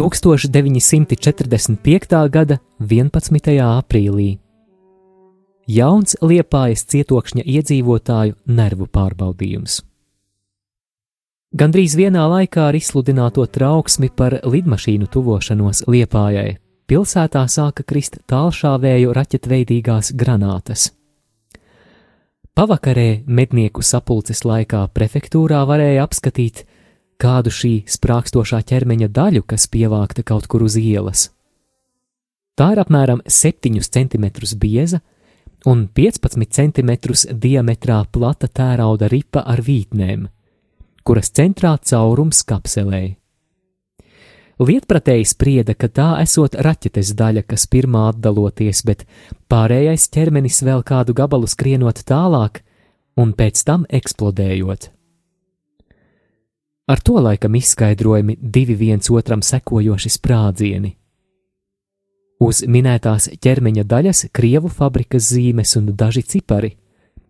1945. gada 11. aprīlī. Jauns liepājas cietokšņa iedzīvotāju nervu pārbaudījums. Gandrīz vienā laikā ar izsludināto trauksmi par lidmašīnu tuvošanos liepājai pilsētā sāka krist tālšāvēju raķetveidīgās granātas. Pavakarē mednieku sapulces laikā prefektūrā varēja apskatīt kādu šī sprākstošā ķermeņa daļu, kas pievākta kaut kur uz ielas. Tā ir apmēram 7 cm bieza un 15 cm diametrā plata tērauda ripa ar vītnēm, kuras centrā caurums kapselē. Lietpratēji sprieda, ka tā esot raķetes daļa, kas pirmā atdaloties, bet pārējais ķermenis vēl kādu gabalu skrienot tālāk un pēc tam eksplodējot. Ar to laikam izskaidrojami divi viens otram sekojoši sprādzieni. Uz minētās ķermeņa daļas krievu fabrikas zīmes un daži cipari,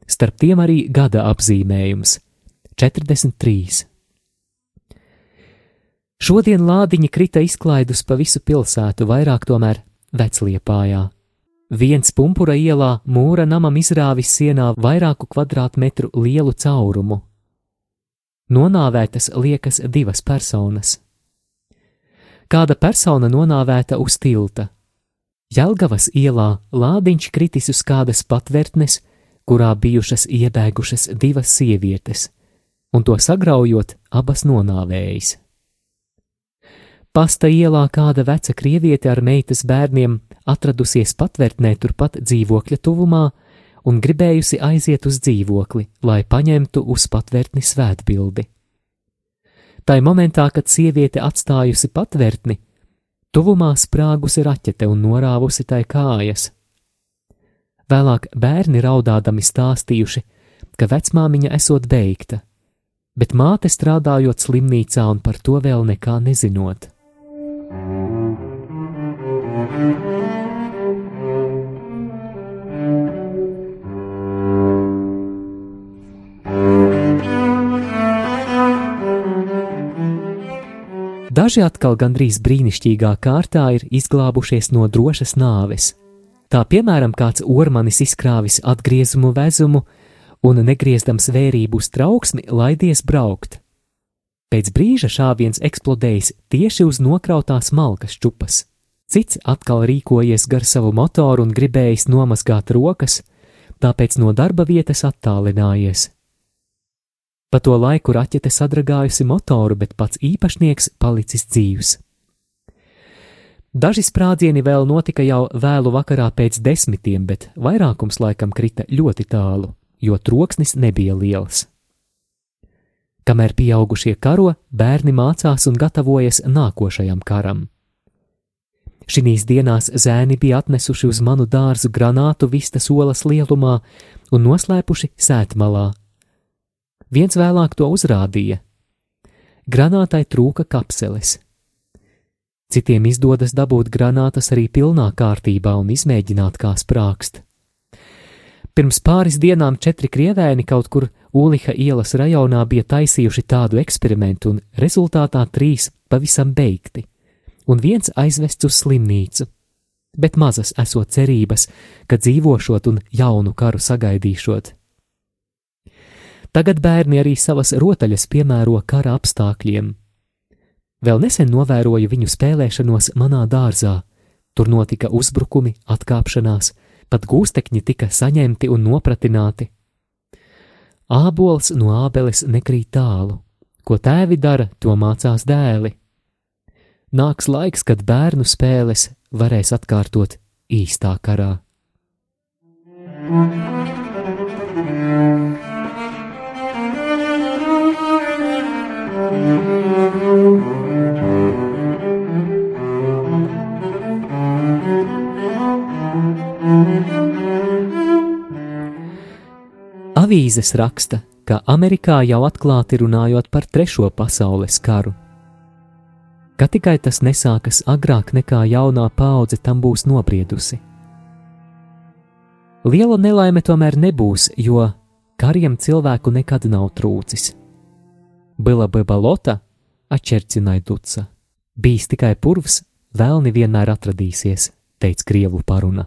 starp tiem arī gada apzīmējums - 43. Šodien lādiņi krita izklaidus pa visu pilsētu, vairāk tomēr vecliepājā. Viens pumpura ielā mūra namam izrāvis sienā vairāku kvadrātmetru lielu caurumu, nonāvētas liekas divas personas. Kāda persona nonāvēta uz tilta. Jelgavas ielā lādiņš kritis uz kādas patvērtnes, kurā bijušas iebēgušas divas sievietes, un to sagraujot, abas nonāvējas. Pasta ielā kāda veca krieviete ar meitas bērniem atradusies patvērtnē turpat dzīvokļa tuvumā, un gribējusi aiziet uz dzīvokli, lai paņemtu uz patvērtni svētbildi. Tai momentā, kad sieviete atstājusi patvērtni, tuvumā sprāgusi raķete un norāvusi tai kājas. Vēlāk bērni raudādami stāstījuši, ka vecmāmiņa esot beigta, bet māte strādājot slimnīcā un par to vēl nekā nezinot. thank you Daži atkal gandrīz brīnišķīgā kārtā ir izglābušies no drošas nāves. Tā piemēram, kāds ormanis izkrāvis atgriezumu vezumu un negriezdams vērību uz trauksmi laidies braukt. Pēc brīža šāviens eksplodējis tieši uz nokrautās malkas čupas. Cits atkal rīkojies gar savu motoru un gribējis nomazgāt rokas, tāpēc no darba vietas attālinājies. Pa to laiku raķete sadragājusi motoru, bet pats īpašnieks palicis dzīvs. Daži sprādzieni vēl notika jau vēlu vakarā pēc desmitiem, bet vairākums laikam krita ļoti tālu, jo troksnis nebija liels. Kamēr pieaugušie karo, bērni mācās un gatavojas nākošajam karam. Šīs dienās zēni bija atnesuši uz manu dārzu granātu vistas olas lielumā un noslēpuši sētmalā, Viens vēlāk to uzrādīja. Granātai trūka kapseles. Citiem izdodas dabūt granātas arī pilnā kārtībā un izmēģināt, kā sprākst. Pirms pāris dienām četri krievēni kaut kur Uliha ielas rajonā bija taisījuši tādu eksperimentu, un rezultātā trīs pavisam beigti, un viens aizvests uz slimnīcu. Bet mazas esot cerības, ka dzīvošot un jaunu karu sagaidīšot. Tagad bērni arī savas rotaļas piemēro kara apstākļiem. Vēl nesen novēroju viņu spēlēšanos manā dārzā. Tur notika uzbrukumi, atkāpšanās, pat gūstekņi tika saņemti un nopratināti. Ābols no ābeles nekrīt tālu, ko tēvi dara, to mācās dēli. Nāks laiks, kad bērnu spēles varēs atkārtot īstā karā. Avīzes raksta, ka Amerikā jau atklāti runājot par Trešo pasaules karu. Ka tikai tas nesākas agrāk nekā jaunā paudze tam būs nobriedusi. Liela nelaime tomēr nebūs, jo kariem cilvēku nekad nav trūcis. Bila bebalota, atšķircināja duca. Bijis tikai purvs, vēlni vienmēr atradīsies, teica krievu paruna.